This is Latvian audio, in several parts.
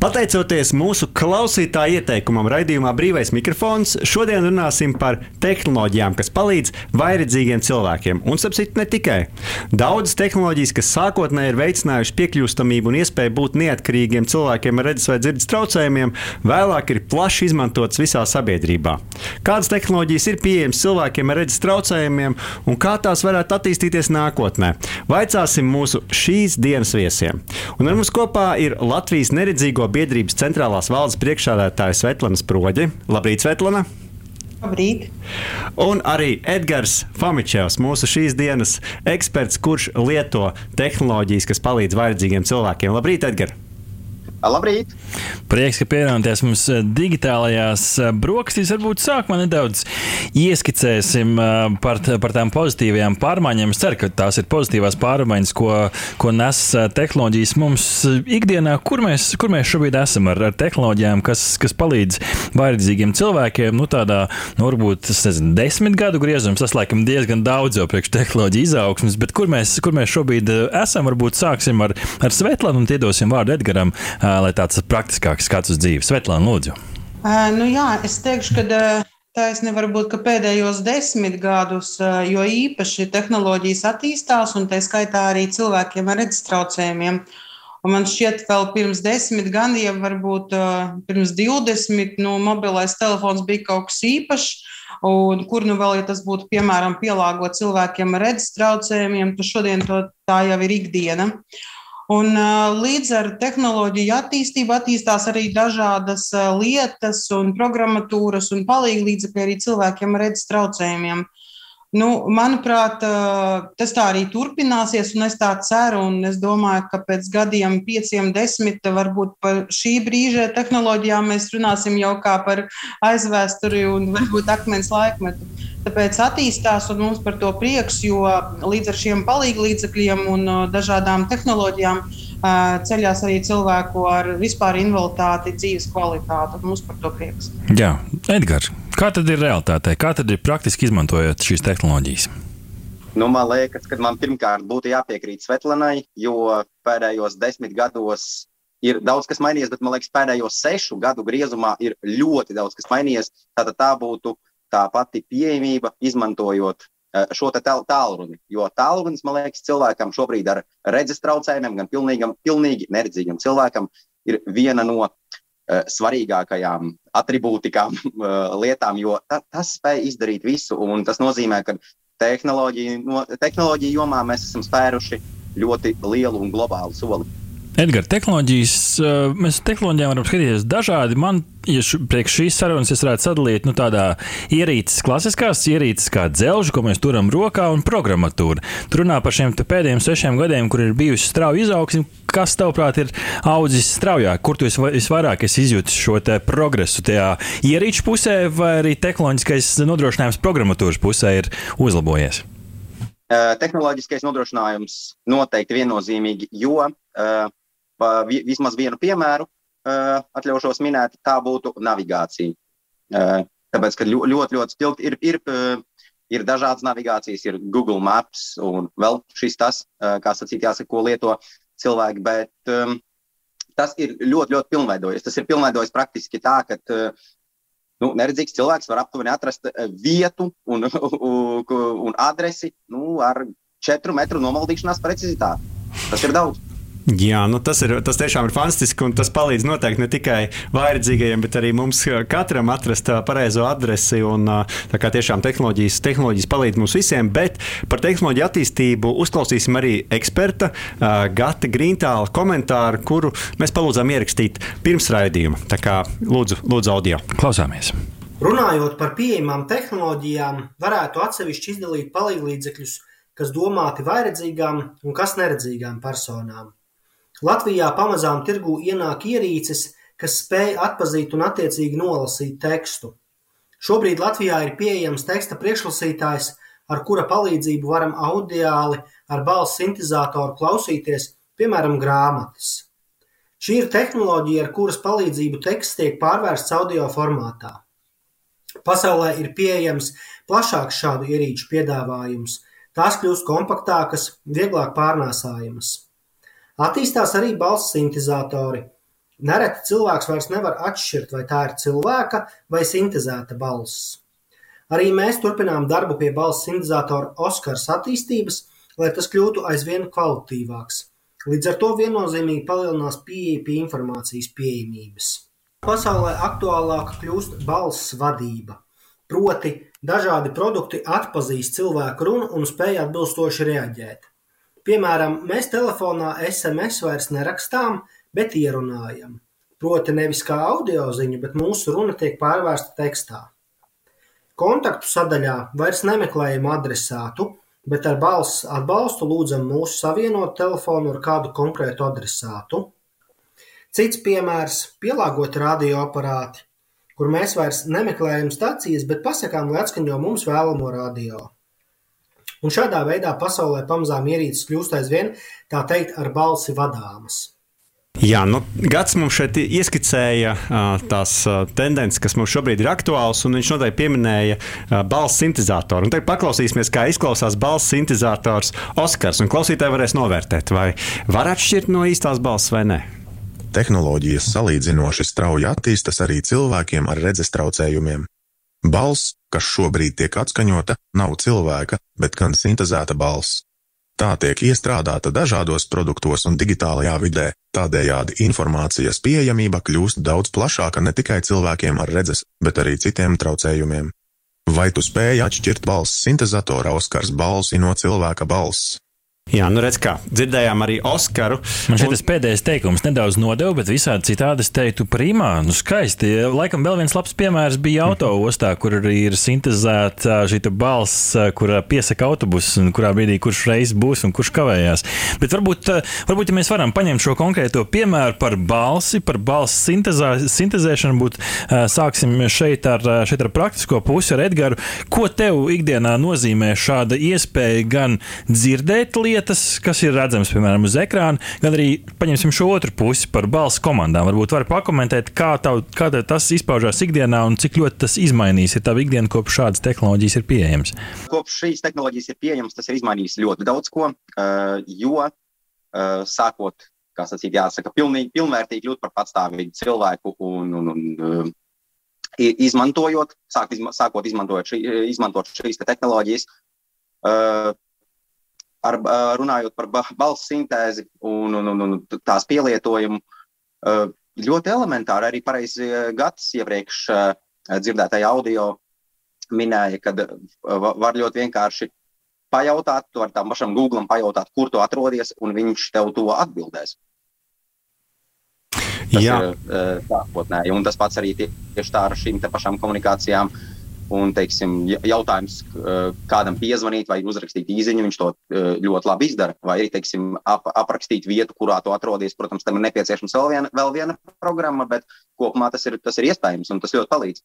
Pateicoties mūsu klausītāju ieteikumam, raidījumā Brīvais mikrofons, šodien runāsim par tehnoloģijām, kas palīdz vairedzīgiem cilvēkiem. Un, sapcīt, ne tikai. Daudzas tehnoloģijas, kas sākotnēji ir veicinājušas piekļūstamību un iespēju būt neatkarīgiem cilvēkiem ar redzes vai dzirdes traucējumiem, vēlāk ir plaši izmantotas visā sabiedrībā. Kādas tehnoloģijas ir pieejamas cilvēkiem ar redzes traucējumiem un kā tās varētu attīstīties nākotnē? Vaicāsim mūsu šīs dienas viesiem. Un ar mums kopā ir Latvijas neredzīgo biedrības centrālās valdes priekšsādātāja Svetlana Sproģe. Labrīt, Svetlana! Labrīt! Un arī Edgars Famičevs, mūsu šīs dienas eksperts, kurš lieto tehnoloģijas, kas palīdz vajadzīgiem cilvēkiem. Labrīt, Edgars! Labrīt! Prieks, ka pievienoties mums digitālajās brokastīs. Varbūt sākumā nedaudz ieskicēsim par, par tām pozitīvajām pārmaiņām. Es ceru, ka tās ir pozitīvās pārmaiņas, ko, ko nes tehnoloģijas mums ikdienā. Kur mēs, kur mēs šobrīd esam ar, ar tehnoloģijām, kas, kas palīdz vairdzīgiem cilvēkiem? Nu, tādā, nu, varbūt, nezinu, desmit gadu griezums, tas laikam diezgan daudz jau priekš tehnoloģiju izaugsmes, bet kur mēs, kur mēs šobrīd esam? Varbūt sāksim ar, ar Svetlanu un iedosim vārdu Edgaram lai tāds praktiskāks skats uz dzīvi. Svetlāna, lūdzu. Uh, nu jā, es teikšu, ka uh, taisni var būt, pēdējos desmit gadus, uh, jo īpaši tehnoloģijas attīstās, un tā skaitā arī cilvēkiem ar redzes traucējumiem. Un man šķiet, ka vēl pirms desmit gadiem, varbūt pirms divdesmit, nu, mobilais telefons bija kaut kas īpašs. Un kur nu vēl, ja tas būtu piemēram pielāgots cilvēkiem ar redzes traucējumiem, tad šodien to, tā jau ir ikdiena. Uh, Un, līdz ar tehnoloģiju attīstību attīstās arī dažādas lietas, un programmatūras un palīdzekļi arī cilvēkiem ar redzes traucējumiem. Nu, manuprāt, tas tā arī turpināsies, un es tā ceru. Es domāju, ka pēc gadiem, pieciem, desmit, varbūt par šī brīža tehnoloģijām mēs runāsim jau kā par aizvēsturi un varbūt akmens laikmetu. Tāpēc attīstās un mums par to prieks, jo līdz ar šiem palīdzekļiem un uh, dažādām tehnoloģijām uh, ceļās arī cilvēku ar vispār invaliditāti, dzīves kvalitāti. Mums par to prieks. Jā, Edgars, kā tad ir realitātē? Kā tad ir praktiski izmantojot šīs tehnoloģijas? Nu, man liekas, ka man pirmkārt būtu jāpiekrīt Svetlanai, jo pēdējos desmit gados ir daudz kas mainījies, bet man liekas, pēdējos sešu gadu griezumā ir ļoti daudz kas mainījies. Tātad tā būtu tā pati pieejamība, izmantojot eh, šo tālruni. Jo tālrunis, man liekas, cilvēkam šobrīd ar redzes traucējumiem, gan pilnīgam, pilnīgi neredzīgam cilvēkam, ir viena no uh, svarīgākajām attribūtikām, uh, lietām, jo ta, tas spēj izdarīt visu. Tas nozīmē, ka tehnoloģiju, no, tehnoloģiju jomā mēs esam spēruši ļoti lielu un globālu soli. Edgars, tehnoloģijas, mēs tehnoloģijām varam skatīties dažādi. Man, ja priekš šīs sarunas es varētu sadalīt nu, tādā ierīces, klasiskās ierīces, kā dzelžu, ko mēs turam rokā, un programmatūra. Tur runā par šiem pēdējiem sešiem gadiem, kur ir bijusi strauja izaugsme. Kas, tavuprāt, ir audzis straujāk? Kur tu visvairāk izjūti šo progresu? Tajā ierīču pusē vai arī tehnoloģiskais nodrošinājums programmatūras pusē ir uzlabojies? Tehnoloģiskais nodrošinājums noteikti viennozīmīgi, jo uh, vismaz vienu piemēru atļaušos minēt, tā būtu navigācija. Tāpēc, ka ļoti, ļoti spilgti ir, ir, ir dažādas navigācijas, ir Google Maps un vēl šis tas, kā sacīt, jāsaka, ko lieto cilvēki, bet um, tas ir ļoti, ļoti pilnveidojies. Tas ir pilnveidojis praktiski tā, ka nu, neredzīgs cilvēks var aptuveni atrast vietu un, un adresi nu, ar četru metru nomaldīšanās precizitāti. Tas ir daudz. Jā, nu tas, ir, tas tiešām ir fantastiski. Un tas palīdz noteikti ne tikai vairdzīgajiem, bet arī mums katram atrast pareizo adresi. Un, tā kā tiešām tehnoloģijas, tehnoloģijas palīdz mums visiem. Bet par tehnoloģiju attīstību uzklausīsim arī eksperta Gata Grīntāla komentāru, kuru mēs palūdzām ierakstīt pirms raidījuma. Tā kā lūdzu, lūdzu audio. Klausāmies! Runājot par pieejamām tehnoloģijām, varētu atsevišķi izdalīt palīdzekļus, kas domāti vairedzīgām un kas neredzīgām personām. Latvijā pamazām tirgū ienāk ierīces, kas spēj atpazīt un attiecīgi nolasīt tekstu. Šobrīd Latvijā ir pieejams teksta priekšlasītājs, ar kura palīdzību varam audiāli ar balss sintēzatoru klausīties, piemēram, grāmatas. Šī ir tehnoloģija, ar kuras palīdzību teksts tiek pārvērsts audio formātā. Pasaulē ir pieejams plašāks šādu ierīču piedāvājums. Tās kļūst kompaktākas, vieglāk pārnēsājamas. Attīstās arī balss sintezatori. Nereti cilvēks vairs nevar atšķirt, vai tā ir cilvēka vai sintēzēta balss. Arī mēs turpinām darbu pie balss sintezatora Oskars attīstības, lai tas kļūtu aizvien kvalitatīvāks. Līdz ar to viennozīmīgi palielinās pieeja pie informācijas pieejamības. Pasaulē aktuālāka kļūst balss vadība, proti dažādi produkti atpazīst cilvēku runu un spēj atbilstoši reaģēt. Piemēram, mēs telefonā SMS vairs nerakstām, bet ierunājam. Proti nevis kā audioziņu, bet mūsu runa tiek pārvērsta tekstā. Kontaktu sadaļā vairs nemeklējam adresātu, bet ar balss atbalstu lūdzam mūsu savienot telefonu ar kādu konkrētu adresātu. Cits piemērs - pielāgoti radioaparāti, kur mēs vairs nemeklējam stacijas, bet pasakām, lai atskaņo mums vēlamo radio. Un šādā veidā pasaulē pamazām ierīces kļūst aizvien, tā teikt, ar balsi vadāmas. Jā, nu, Gads mums šeit ieskicēja tās tendences, kas mums šobrīd ir aktuālas, un viņš noteikti pieminēja balss sintēzatoru. Tagad paklausīsimies, kā izklausās balss sintēzators Oskars. Klausītāji varēs novērtēt, vai var atšķirt no īstās balss vai nē. Tehnoloģijas salīdzinoši strauji attīstas arī cilvēkiem ar redzes traucējumiem. Balss, kas šobrīd tiek atskaņota, nav cilvēka, bet gan sintēzēta balss. Tā tiek iestrādāta dažādos produktos un digitālajā vidē, tādējādi informācijas pieejamība kļūst daudz plašāka ne tikai cilvēkiem ar redzes, bet arī citiem traucējumiem. Vai tu spēj atšķirt balss sintezatora Oskars balsi no cilvēka balss? Jā, nu redz, kā dzirdējām arī Oskaru. Man šeit un... pēdējais teikums nedaudz nodeva, bet visādi citādi es teiktu, primā, nu skaisti. Laikam vēl viens labs piemērs bija autoostā, kur arī ir sintēzēta šī balss, kur piesaka autobusus un kurā brīdī kurš reiz būs un kurš kavējās. Bet varbūt, varbūt ja mēs varam paņemt šo konkrēto piemēru par balsi, par balss sintezā, sintezēšanu, būt sāksim šeit ar, šeit ar praktisko pusi ar Edgaru. Ko tev ikdienā nozīmē šāda iespēja gan dzirdēt lietas, lietas, kas ir redzamas, piemēram, uz ekrāna, gan arī paņemsim šo otru pusi par balss komandām. Varbūt var pakomentēt, kā, tav, kā tas izpaužās ikdienā un cik ļoti tas izmainīs, ja tā ikdiena kopš šādas tehnoloģijas ir pieejamas. Kopš šīs tehnoloģijas ir pieejamas, tas ir izmainījis ļoti daudz ko, uh, jo uh, sākot, kā sacīt, jāsaka, pilnīgi, pilnvērtīgi kļūt par patstāvīgu cilvēku un, un, un uh, izmantojot, sākt, izma, sākot izmantojot, šī, izmantot šīs te tehnoloģijas, uh, ar, runājot par balss sintēzi un, un, un, un tās pielietojumu, ļoti elementāri arī pareizi gads iepriekš dzirdētajā audio minēja, ka var ļoti vienkārši pajautāt, tu vari tam pašam Google pajautāt, kur tu atrodies, un viņš tev to atbildēs. Tas Jā. ir sākotnēji, un tas pats arī tieši tā ar šīm pašām komunikācijām. Uh, Un, teiksim, jautājums, kādam piezvanīt vai uzrakstīt īsiņu, viņš to ļoti labi izdara. Vai arī teiksim, ap, aprakstīt vietu, kurā tu atrodies. Protams, tam ir nepieciešama vēl viena, vēl viena programma, bet kopumā tas ir, tas ir iespējams un tas ļoti palīdz.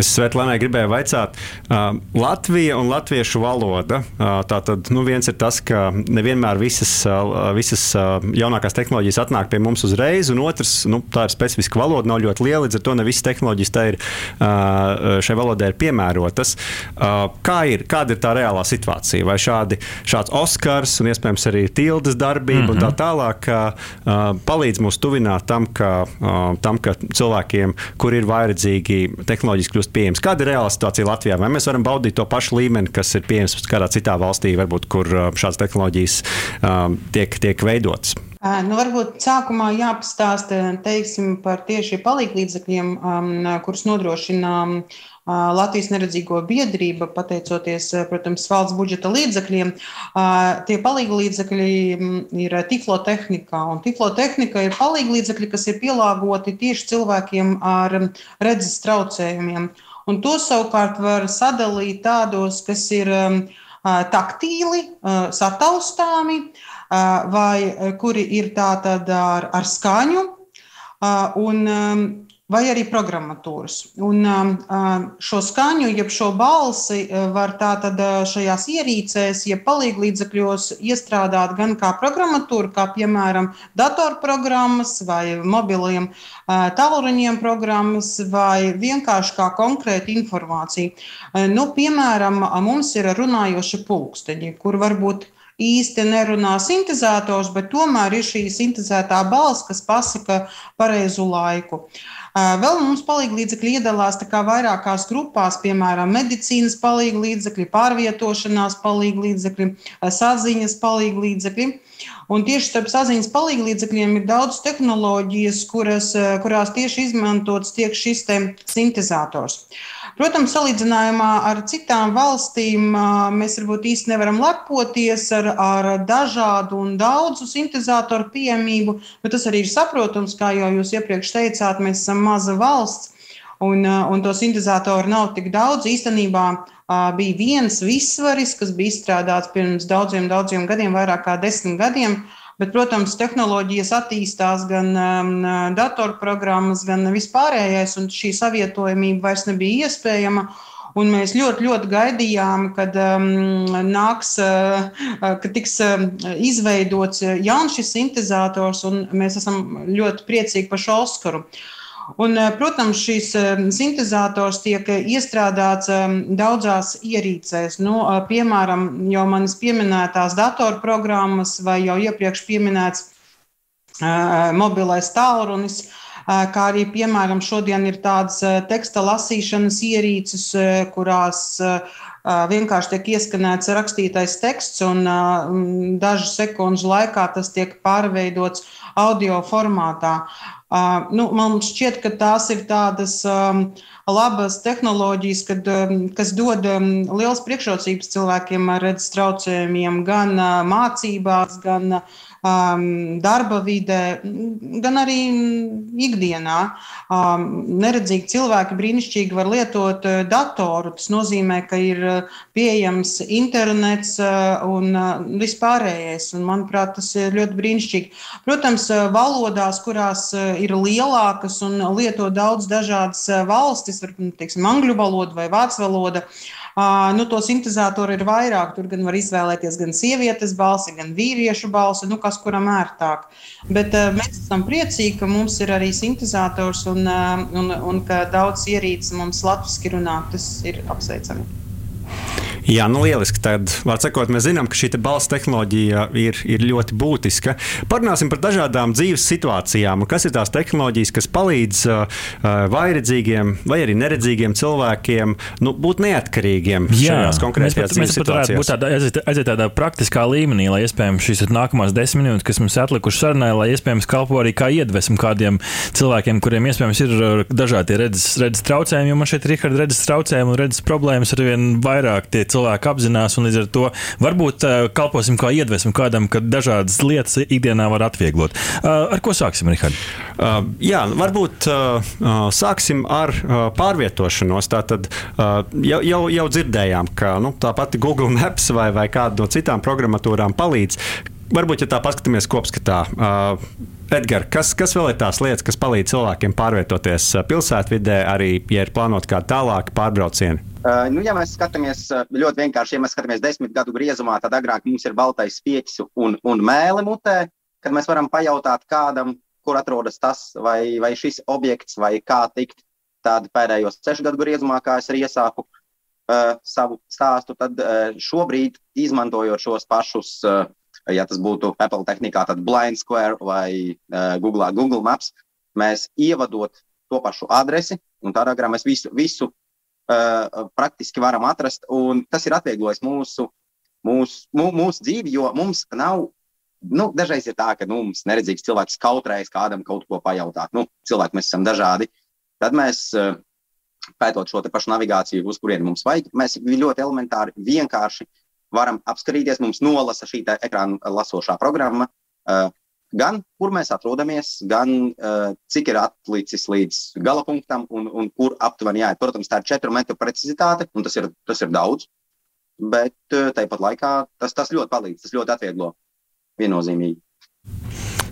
Es Svetlānai gribēju jautāt, uh, Latvija un latviešu valoda. Uh, Tātad nu, viens ir tas, ka nevienmēr visas, uh, visas uh, jaunākās tehnoloģijas atnāk pie mums uzreiz, un otrs, nu, tā ir specifiska valoda, nav ļoti liela, līdz ar to ne visas tehnoloģijas ir, uh, šai valodai ir piemērotas. Uh, kā ir, kāda ir tā reālā situācija? Vai šādi, šāds Oskars un iespējams arī tildes darbība mm -hmm. un tā mhm. tālāk uh, palīdz mums tuvināt tam, ka, uh, tam, ka cilvēkiem, kur ir vajadzīgi tehnoloģijas, kļūst pieejams. Kāda ir reāla situācija Latvijā? Vai mēs varam baudīt to pašu līmeni, kas ir pieejams kādā citā valstī, varbūt, kur uh, šādas tehnoloģijas um, tiek, tiek veidotas? Nu, varbūt sākumā jāpastāsta teiksim, par tieši palīglīdzekļiem, um, kurus nodrošina Latvijas neredzīgo biedrība, pateicoties, protams, valsts budžeta līdzekļiem. Tie palīga līdzekļi ir tiflotehnikā, un tiflotehnika ir palīga līdzekļi, kas ir pielāgoti tieši cilvēkiem ar redzes traucējumiem. Un to savukārt var sadalīt tādos, kas ir taktīli, sataustāmi, vai kuri ir tātad ar, ar skaņu. Un vai arī programmatūras. Un šo skaņu, jeb šo balsi var tātad šajās ierīcēs, ja palīglīdzekļos iestrādāt gan kā programmatūra, kā piemēram datorprogrammas vai mobiliem tālruņiem programmas vai vienkārši kā konkrēta informācija. Nu, piemēram, mums ir runājoši pulksteņi, kur varbūt īsti nerunā sintēzators, bet tomēr ir šī sintēzētā balss, kas pasaka pareizu laiku. Vēl mums palīdzekļi iedalās vairākās grupās, piemēram, medicīnas palīdzekļi, pārvietošanās palīdzekļi, saziņas palīdzekļi. Un tieši starp saziņas palīdzekļiem ir daudz tehnoloģijas, kuras, kurās tieši izmantots tiek šis sintēzators. Protams, salīdzinājumā ar citām valstīm mēs varbūt īsti nevaram lepoties ar, ar dažādu un daudzu sintēzatoru pieejamību, bet tas arī ir saprotams, kā jau jūs iepriekš teicāt, mēs esam maza valsts. Un, un to sintēzatoru nav tik daudz. Īstenībā bija viens visvaris, kas bija izstrādāts pirms daudziem, daudziem gadiem, vairāk kā desmit gadiem. Uh, Bet, protams, tehnoloģijas attīstās gan um, datorprogrammas, gan vispārējais, un šī savietojamība vairs nebija iespējama. Un mēs ļoti, ļoti gaidījām, kad um, nāks, uh, kad tiks uh, izveidots jauns šis sintēzators, un mēs esam ļoti priecīgi par šo Oskaru. Uh, Un, eh, protams, šīs eh, sintēzators tiek iestrādāts eh, daudzās ierīcēs. Nu, piemēram, jau manis pieminētās datorprogrammas vai jau iepriekš pieminēts mobilais tālrunis. Kā arī, piemēram, šodien ir tādas teksta lasīšanas ierīces, kurās vienkārši tiek ieskanēts rakstītais teksts, un dažu sekundžu laikā tas tiek pārveidots audio formātā. Uh, nu, man šķiet, ka tās ir tādas um, labas tehnoloģijas, kad, um, kas dod um, liels priekšrocības cilvēkiem ar redzes traucējumiem gan uh, mācībās, gan uh, um, darba vidē, gan arī ikdienā. Um, neredzīgi cilvēki brīnišķīgi var lietot uh, datoru. Tas nozīmē, ka ir uh, pieejams internets uh, un vispārējais. Un, manuprāt, tas ir ļoti brīnišķīgi. Protams, valodās, kurās ir lielākas un lieto daudz dažādas valstis, piemēram, angļu valoda vai vācu valoda. Uh, Nu, to sintēzatoru ir vairāk. Tur gan var izvēlēties gan sievietes balsi, gan vīriešu balsi, nu, kas kuram ērtāk. Bet mēs esam priecīgi, ka mums ir arī sintēzators un, un, un ka daudz ierīces mums latviešu runā. Tas ir apsveicami. Jā, nu lieliski. Tad, sakot, mēs zinām, ka šī balss tehnoloģija ir, ir ļoti būtiska. Parunāsim par dažādām dzīves situācijām. Kas ir tās tehnoloģijas, kas palīdz uh, vairedzīgiem vai arī neredzīgiem cilvēkiem nu, būt neatkarīgiem Jā, šajās konkrētajās dzīves situācijās? Būt tādā, aiziet, aiziet tādā praktiskā līmenī, lai iespējams šīs nākamās desmit minūtes, kas mums atlikušas sarunai, lai iespējams kalpo arī kā iedvesmu kādiem cilvēkiem, kuriem iespējams ir dažādi redzes, redzes traucējumi. Jo man šeit ir redzes traucējumi un redzes problēmas ar vien vairāk tie cilvēki apzinās, un līdz ar to varbūt uh, kalposim kā iedvesmu kādam, ka dažādas lietas ikdienā var atvieglot. Uh, ar ko sāksim, Rihard? Uh, jā, varbūt uh, sāksim ar uh, pārvietošanos. Tātad jau, jau, jau dzirdējām, ka nu, tā pati Google Maps vai, vai kāda no citām programmatūrām palīdz. Varbūt, ja tā paskatāmies kopskatā, Edgars, kas, kas vēl ir tās lietas, kas palīdz cilvēkiem pārvietoties pilsētvidē, arī, ja ir plānot kādu tālāku pārbraucienu? Uh, nu, ja mēs skatāmies ļoti vienkārši, ja mēs skatāmies desmit gadu griezumā, tad agrāk mums ir baltais spieķis un, un mēlē mutē, kad mēs varam pajautāt kādam, kur atrodas tas vai, vai šis objekts, vai kā tikt. Tādu pēdējos sešu gadu griezumā, kā es arī iesāku uh, savu stāstu, tad uh, šobrīd, izmantojot šos pašus uh, ja tas būtu Apple tehnikā, tad Blind Square vai uh, Google, Google Maps, mēs ievadot to pašu adresi, un tādā garā mēs visu, visu uh, praktiski varam atrast. Tas ir atvieglojis mūsu, mūsu, mūsu, dzīvi, jo mums nav. Nu, dažreiz ir tā, ka nu, mums neredzīgs cilvēks kautrējas kādam kaut ko pajautāt. Nu, cilvēki mēs esam dažādi. Tad mēs, uh, pētot šo pašu navigāciju, uz kurieni mums vajag, mēs ļoti elementāri, vienkārši varam apskatīties, mums nolasa šī ekrāna lasošā programma. Uh, gan kur mēs atrodamies, gan uh, cik ir atlicis līdz gala punktam un, un kur aptuveni jāiet. Protams, tā ir četru metru precizitāte, un tas ir, tas ir daudz. Bet uh, tāpat laikā tas, tas ļoti palīdz, tas ļoti atvieglo viennozīmīgi.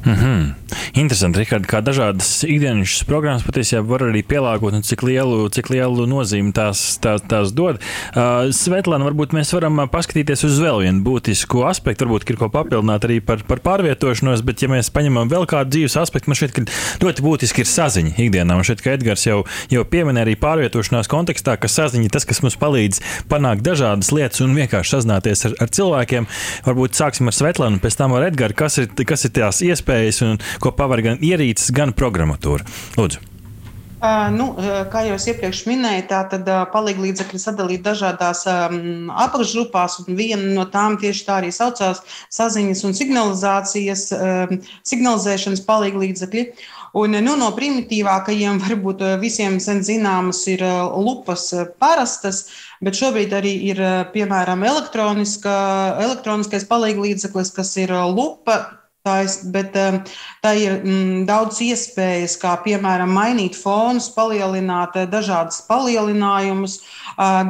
Mm -hmm. Interesanti, Rihard, kā dažādas ikdienas programmas patiesībā var arī pielāgot un cik lielu, cik lielu nozīmi tās, tās, tās dod. Uh, Svetlana, varbūt mēs varam paskatīties uz vēl vienu būtisku aspektu, varbūt ir ko papildināt arī par, par pārvietošanos, bet ja mēs paņemam vēl kādu dzīves aspektu, man ka ļoti būtiski ir saziņa ikdienā. Man šķiet, ka Edgars jau, jau pieminēja arī pārvietošanās kontekstā, ka saziņa tas, kas mums palīdz panākt dažādas lietas un vienkārši sazināties ar, ar cilvēkiem. Varbūt sāksim ar Svetlanu, pēc tam ar Edgars, kas ir, kas ir tās iespējas un ko paver gan ierīces, gan programmatūra. Lūdzu. Uh, nu, kā jau es iepriekš minēju, tā tad uh, palīdzekļi sadalīti dažādās um, apakšgrupās, un viena no tām tieši tā arī saucās saziņas un signalizācijas, um, signalizēšanas palīdzekļi. Un, nu, no primitīvākajiem, varbūt visiem sen zināmas, ir lupas parastas, bet šobrīd arī ir piemēram elektroniskais palīdzeklis, kas ir lupa bet um, tā ir mm, daudz iespējas, kā piemēram mainīt fonus, palielināt uh, dažādas palielinājumus,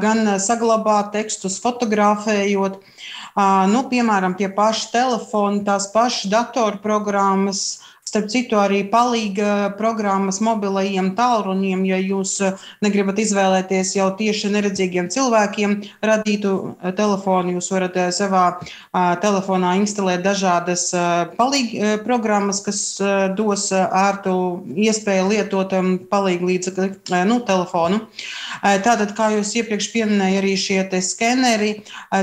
gan saglabāt tekstus, fotografējot. Nu, piemēram, pie paša telefona, tās pašas datorprogrammas, Starp citu, arī palīga programmas mobilajiem tālruņiem, ja jūs eh, negribat izvēlēties jau tieši neredzīgiem cilvēkiem radītu eh, telefonu, jūs varat eh, savā telefonā instalēt dažādas palīga programmas, kas dos ērtu iespēju lietot um, palīgu līdzekli, nu, telefonu. Tātad, kā jūs iepriekš pieminēja, arī šie skeneri,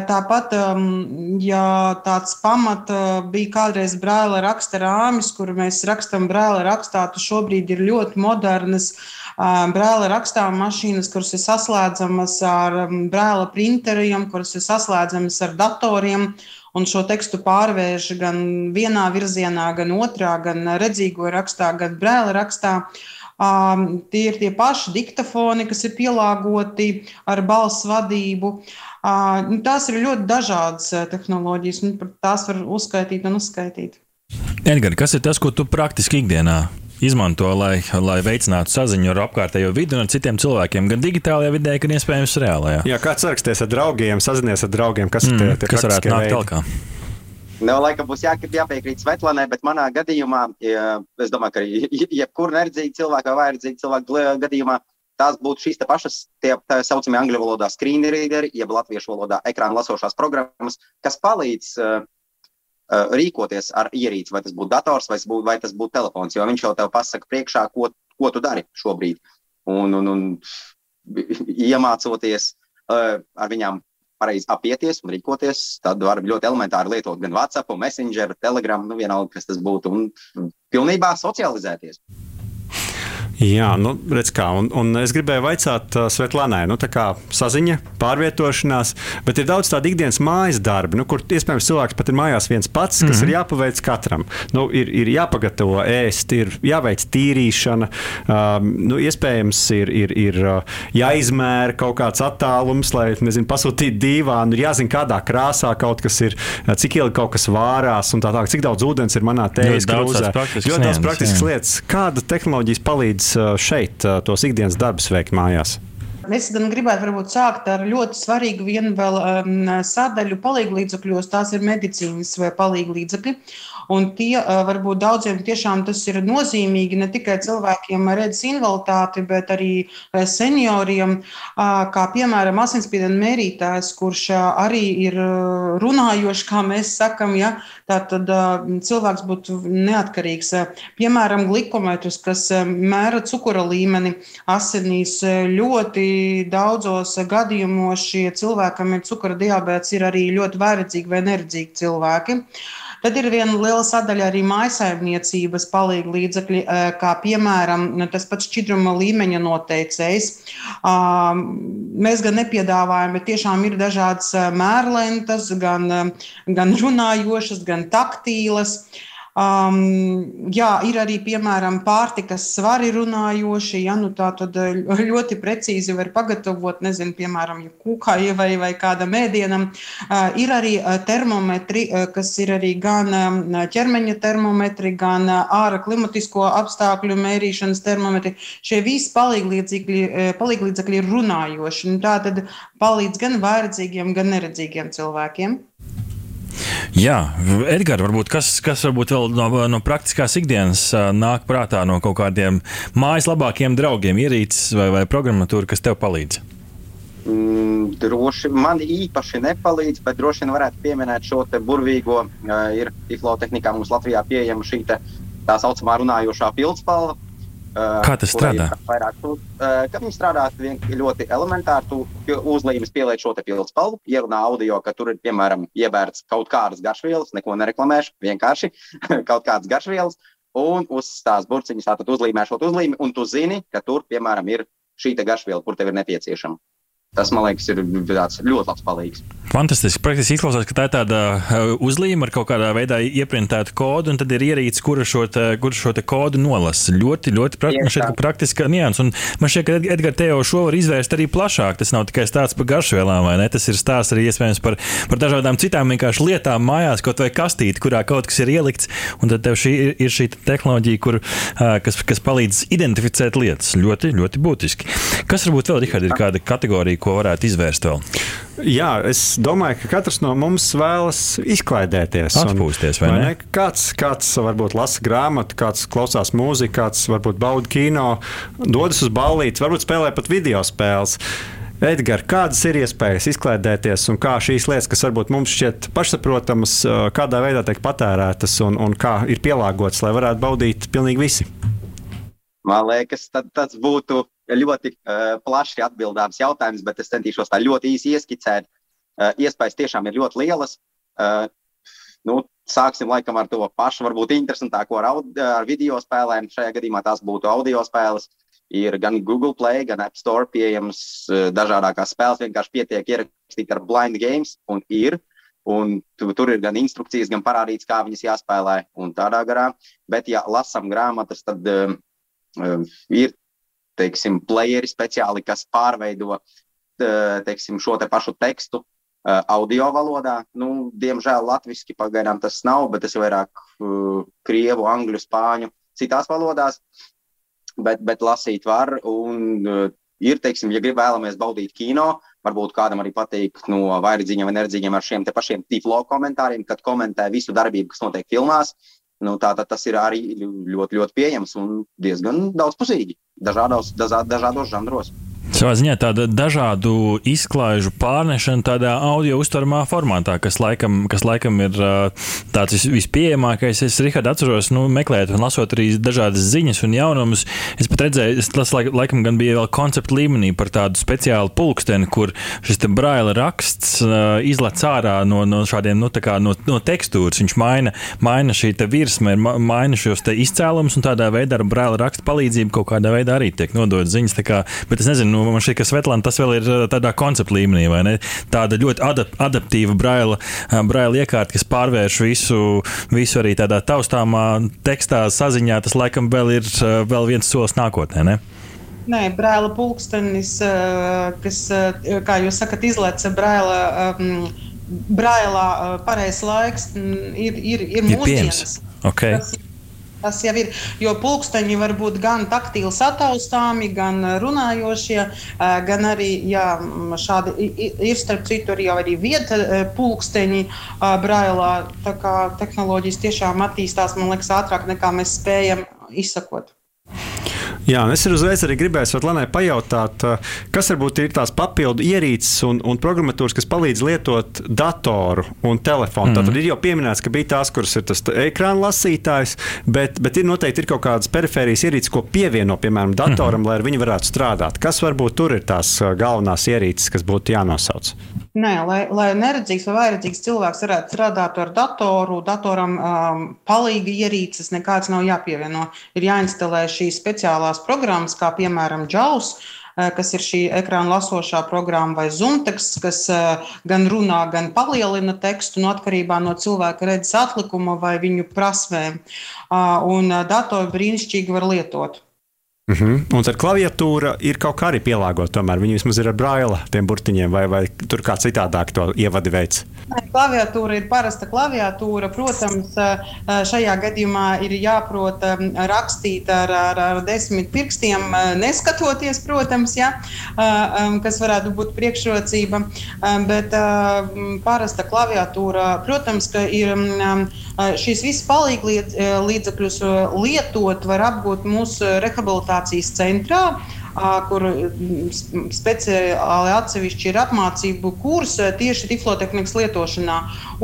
tāpat, um, ja tāds pamat bija kādreiz brāla raksta rāmis, kur mēs mēs rakstām brāli rakstā, tad šobrīd ir ļoti modernas brāli rakstām mašīnas, kuras ir saslēdzamas ar brāla printeriem, kuras ir saslēdzamas ar datoriem. Un šo tekstu pārvērš gan vienā virzienā, gan otrā, gan redzīgo rakstā, gan brāli rakstā. Um, tie ir tie paši diktafoni, kas ir pielāgoti ar balss vadību. Uh, tās ir ļoti dažādas tehnoloģijas, un tās var uzskaitīt un uzskaitīt. Edgars, kas ir tas, ko tu praktiski ikdienā izmanto, lai, lai veicinātu saziņu ar apkārtējo vidi un ar citiem cilvēkiem, gan digitālajā vidē, gan iespējams reālajā? Jā, kāds saraksties ar draugiem, sazinies ar draugiem, kas mm, ir tie, tie kas varētu nākt tālāk? No, laikam būs jā, jāpiekrīt Svetlanai, bet manā gadījumā, ja, es domāju, ka jebkurā neredzīga cilvēka vai vairedzīga cilvēka gadījumā, tās būtu šīs pašas, tie tā saucamie angļu valodā screen readeri, jeb latviešu valodā ekrāna lasošās programmas, kas palīdz Uh, rīkoties ar ierīci, vai tas būtu dators, vai, būtu, vai tas būtu telefons. Jo viņš jau tev pasaka priekšā, ko, ko tu dari šobrīd. Un, un, un iemācoties uh, ar viņām pareizi apieties un rīkoties, tad var ļoti elementāri lietot gan WhatsApp, Messenger, Telegram, nu vienalga, kas tas būtu, un pilnībā socializēties. Jā, nu, redz kā. Un, un es gribēju vaicāt uh, Svetlanai, nu, tā kā saziņa, pārvietošanās, bet ir daudz tādu ikdienas mājas darbu, nu, kur iespējams cilvēks pat ir mājās viens pats, kas mm -hmm. ir mhm. jāpaveic katram. Nu, ir, ir jāpagatavo ēst, ir jāveic tīrīšana, um, nu, iespējams ir, ir, ir jāizmēra kaut kāds attālums, lai, nezinu, pasūtītu dīvānu, ir jāzina, kādā krāsā kaut kas ir, cik ilgi kaut kas vārās un tā tālāk, cik daudz ūdens ir manā tējas krūzē. Ļoti daudz praktiskas lietas. Kāda tehnoloģijas palīdz palīdz šeit tos ikdienas darbus veikt mājās? Es gribētu varbūt sākt ar ļoti svarīgu vienu vēl um, sadaļu palīglīdzekļos. Tās ir medicīnas vai palīglīdzekļi. Un tie varbūt daudziem tiešām tas ir nozīmīgi ne tikai cilvēkiem ar redzes invaliditāti, bet arī senioriem, kā piemēram asinsspiediena mērītājs, kurš arī ir runājošs, kā mēs sakam, ja, tātad cilvēks būtu neatkarīgs. Piemēram, glikometrs, kas mēra cukura līmeni asinīs ļoti daudzos gadījumos šie cilvēkam ir cukura diabēts, ir arī ļoti vēradzīgi vai neredzīgi cilvēki. Tad ir viena liela sadaļa arī mājsaimniecības palīga līdzekļi, kā piemēram nu, tas pats šķidruma līmeņa noteicējs. Mēs gan nepiedāvājam, bet tiešām ir dažādas mērlentas, gan, gan runājošas, gan taktīlas. Um, jā, ir arī piemēram pārtikas svari runājoši. Ja, nu tā tad eh, ļoti precīzi var pagatavot, nezinu, piemēram, kūkai vai, vai kādam ēdienam. Uh, ir arī termometri, kas ir arī gan ķermeņa termometri, gan ārā klimatisko apstākļu mērīšanas termometri. Šie visi palīglīdzekļi, uh, palīglīdzekļi ir runājoši. Nu, tā tad palīdz gan vairdzīgiem, gan neredzīgiem cilvēkiem. Jā, Edgars, varbūt kas, kas varbūt vēl no, no praktiskās ikdienas nāk prātā no kaut kādiem mājas labākiem draugiem, ierīces vai, vai programmatūra, kas tev palīdz? Mm, droši man īpaši nepalīdz, bet droši vien varētu pieminēt šo burvīgo. Uh, ir Tiflo tehnikā mums Latvijā pieejama šī tā saucamā runājošā pildspalva. Kā tas strādā? Vairāk, tu, uh, kad viņi strādā ļoti elementāri, tu uzlīmes pieliec šo pildspalvu, ierunā audio, ka tur ir piemēram iebērts kaut kādas garšvielas, neko nereklamēšu, vienkārši kaut kādas garšvielas, un uz tās burciņas tātad uzlīmē šo uzlīmi, un tu zini, ka tur, piemēram, ir šī garšviela, kur tev ir nepieciešama. Tas, man liekas, ir ļoti labs palīgs. Fantastiski. Praktiski izklausās, ka tā ir tāda uh, uzlīme ar kaut kādā veidā ieprintētu kodu, un tad ir ierīce, kura šo, te, kura šo kodu nolasa. Ļoti, ļoti praktiski, praktiska nianses. Un man šķiet, ka Edgars te jau šo var izvērst arī plašāk. Tas nav tikai stāsts par garšvielām, vai ne? Tas ir stāsts arī iespējams par, par dažādām citām vienkārši lietām mājās, kaut vai kastīti, kurā kaut kas ir ielikts. Un tad tev šī ir, ir šī tehnoloģija, kur, kas, kas palīdz identificēt lietas. Ļoti, ļoti būtiski. Kas varbūt vēl, Rihard, ir kāda kategorija? Ko varētu izvērst vēl? Jā, es domāju, ka katrs no mums vēlas izklaidēties. Atpūsties, vai, vai ne? ne? Kāds, kāds varbūt lasa grāmatu, kāds klausās mūziku, kāds varbūt bauda kino, dodas uz ballīti, varbūt spēlē pat video spēles. Edgars, kādas ir iespējas izklaidēties un kā šīs lietas, kas varbūt mums šķiet pašsaprotamas, kādā veidā tiek patērētas un, un kā ir pielāgotas, lai varētu baudīt pilnīgi visi? Man liekas, tad, tas būtu ļoti uh, plaši atbildāms jautājums, bet es centīšos tā ļoti īsi ieskicēt. Uh, iespējas tiešām ir ļoti lielas. Uh, nu, sāksim laikam ar to pašu, varbūt interesantāko ar, aud, ar video spēlēm. Šajā gadījumā tās būtu audio spēles. Ir gan Google Play, gan App Store pieejams uh, dažādākās spēles. Vienkārši pietiek ierakstīt ar blind games, un ir. Un tu, tur ir gan instrukcijas, gan parādīts, kā viņas jāspēlē, un tādā garā. Bet, ja lasām grāmatas, tad uh, ir teiksim, playeri speciāli, kas pārveido teiksim, šo te pašu tekstu audio valodā. Nu, diemžēl latviešu pagaidām tas nav, bet tas ir vairāk krievu, angļu, spāņu, citās valodās. Bet, bet lasīt var. Un, ir, teiksim, ja grib vēlamies baudīt kino, varbūt kādam arī patīk no vairdzīņiem vai nerdzīņiem ar šiem pašiem tīflo komentāriem, kad komentē visu darbību, kas notiek filmās. Nu, Tātad tas ir arī ļoti, ļoti pieejams un diezgan daudzpusīgi dažādos, dažādos žanros. Savā ziņā tāda dažādu izklaižu pārnešana tādā audio uztveramā formātā, kas laikam, kas laikam ir tāds vispieejamākais. Es, Rihard, atceros, nu, meklējot un lasot arī dažādas ziņas un jaunumus. Es pat redzēju, tas laikam gan bija vēl koncepta līmenī par tādu speciālu pulksteni, kur šis braila raksts izlec ārā no, no šādiem, nu, kā, no, no tekstūras. Viņš maina, maina šī virsma, maina šos izcēlumus un tādā veidā ar braila raksta palīdzību kaut kādā veidā arī tiek nodot ziņas. Kā, bet es nezinu, nu, man šķiet, ka Svetlana tas vēl ir uh, tādā koncepta līmenī, vai ne? Tāda ļoti adap adaptīva braila, uh, braila iekārta, kas pārvērš visu, visu arī tādā taustāmā tekstā, saziņā. Tas laikam vēl ir uh, vēl viens solis nākotnē. Ne? Nē, brāļa pulkstenis, kas, kā jūs sakat, izlaica brāļa. Brailā pareizais laiks mm, ir, ir, ir mūsdienas. Okay. Tas Tas jau ir, jo pulksteņi var būt gan taktīli sataustāmi, gan runājošie, gan arī jā, šādi ir starp citu arī, arī vieta pulksteņi brailā. Tā kā tehnoloģijas tiešām attīstās, man liekas, ātrāk nekā mēs spējam izsakot. Jā, es uzreiz arī gribēju Svetlanai pajautāt, kas varbūt ir tās papildu ierīces un, un programmatūras, kas palīdz lietot datoru un telefonu. Mm. Tad ir jau pieminēts, ka bija tās, kuras ir tas ekrāna lasītājs, bet, bet ir noteikti ir kaut kādas perifērijas ierīces, ko pievieno, piemēram, datoram, mm. lai viņi varētu strādāt. Kas varbūt tur ir tās galvenās ierīces, kas būtu jānosauc? Nē, lai, lai neredzīgs vai vairedzīgs cilvēks varētu strādāt ar datoru, datoram um, palīga ierīces nekāds nav jāpievieno. Ir jāinstalē šīs speciālās programmas, kā piemēram JAWS, uh, kas ir šī ekrāna lasošā programma, vai Zumteks, kas uh, gan runā, gan palielina tekstu no atkarībā no cilvēka redzes atlikuma vai viņu prasmēm. Uh, un datoru brīnišķīgi var lietot. Uh -huh. Un tad klaviatūra ir kaut kā arī pielāgota. Tomēr viņi vismaz ir ar braila tiem burtiņiem, vai, vai tur kā citādāk to ievadi veids. Klaviatūra ir parasta klaviatūra. Protams, šajā gadījumā ir jāprot rakstīt ar, ar, ar desmit pirkstiem, neskatoties, protams, ja, kas varētu būt priekšrocība. Bet parasta klaviatūra, protams, ka ir šīs visas palīglīdzekļus lietot, var apgūt mūsu rehabilitācijas rehabilitācijas centrā kur speciāli atsevišķi ir apmācību kurs tieši tiflotehnikas lietošanā,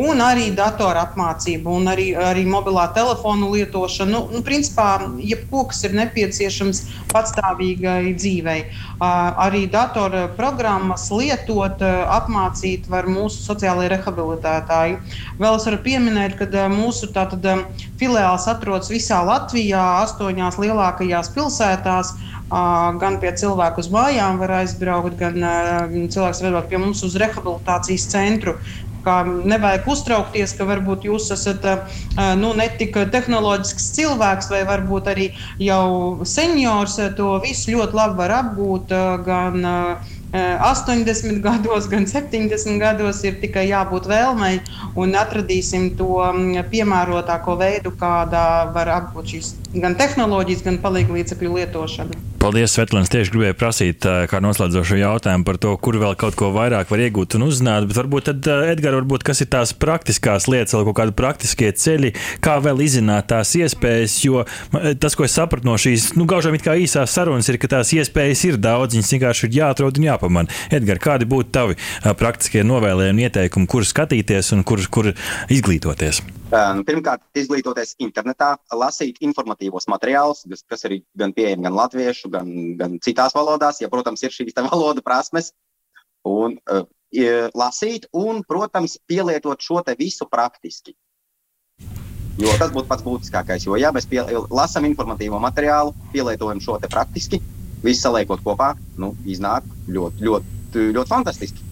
un arī datora apmācība, un arī, arī mobilā telefona lietošana. Nu, nu, principā, jebko, kas ir nepieciešams patstāvīgai dzīvei. Arī datora programmas lietot, apmācīt var mūsu sociālajie rehabilitētāji. Vēl es varu pieminēt, ka mūsu tātad, filiāls atrodas visā Latvijā, astoņās lielākajās pilsētās. Gan pie cilvēku uz mājām var aizbraukt, gan cilvēks var aizbraukt pie mums uz rehabilitācijas centru. Kā nevajag uztraukties, ka varbūt jūs esat nu, ne tik tehnoloģisks cilvēks, vai varbūt arī jau seniors. To visu ļoti labi var apgūt gan 80 gados, gan 70 gados ir tikai jābūt vēlmei un atradīsim to piemērotāko veidu, kādā var apgūt šīs gan tehnoloģijas, gan palīdzekļu lietošanu. Paldies, Svetlana. Tieši gribēju prasīt, kā noslēdzošu jautājumu par to, kur vēl kaut ko vairāk var iegūt un uzzināt. Bet varbūt, tad, Edgars, varbūt kas ir tās praktiskās lietas, vai kaut kādi praktiskie ceļi, kā vēl izzināt tās iespējas. Jo tas, ko es sapratu no šīs, nu, gaužām it kā īsās sarunas, ir, ka tās iespējas ir daudz, viņas vienkārši ir jāatrod un jāpamana. Edgars, kādi būtu tavi praktiskie novēlējumi, ieteikumi, kur skatīties un kur, kur izglītoties? Pirmkārt, izglītoties internetā, lasīt informatīvos materiālus, kas ir gan pieejami gan latviešu, gan, gan citās valodās, ja, protams, ir šīs valodu prasmes. Un, uh, lasīt, un, protams, pielietot šo visu praktiski. Jo tas būtu pats būtiskākais. Jo, ja mēs pie, lasām informatīvo materiālu, pielietojam šo praktiski, visu saliekot kopā, nu, iznāk ļoti, ļoti, ļoti fantastiski.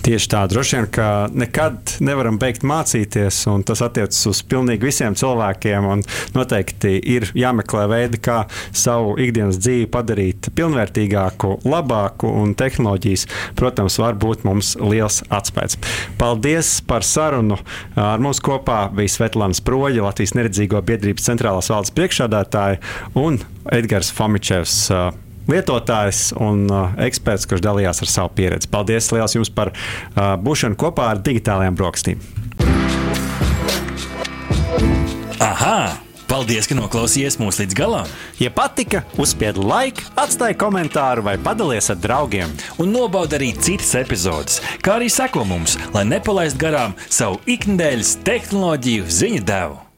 Tieši tā, droši vien, ka nekad nevaram beigt mācīties, un tas attiecas uz pilnīgi visiem cilvēkiem. Noteikti ir jāmeklē veidi, kā savu ikdienas dzīvi padarīt pilnvērtīgāku, labāku, un tehnoloģijas, protams, var būt mums liels atspējas. Paldies par sarunu! Ar mums kopā bija Svetlana Sproļa, Latvijas neredzīgo biedrības centrālās valdes priekšādātāja un Edgars Fomičevs lietotājs un uh, eksperts, kurš dalījās ar savu pieredzi. Paldies liels jums par uh, būšanu kopā ar digitālajām brokastīm. Aha! Paldies, ka noklausījāties mūsu līdz galam! Ja patika, uzspiediet laiku, atstājiet komentāru vai padalieties ar draugiem. Un nobaudiet arī citas epizodes, kā arī sekot mums, lai nepalaistu garām savu ikdienas tehnoloģiju ziņu devumu.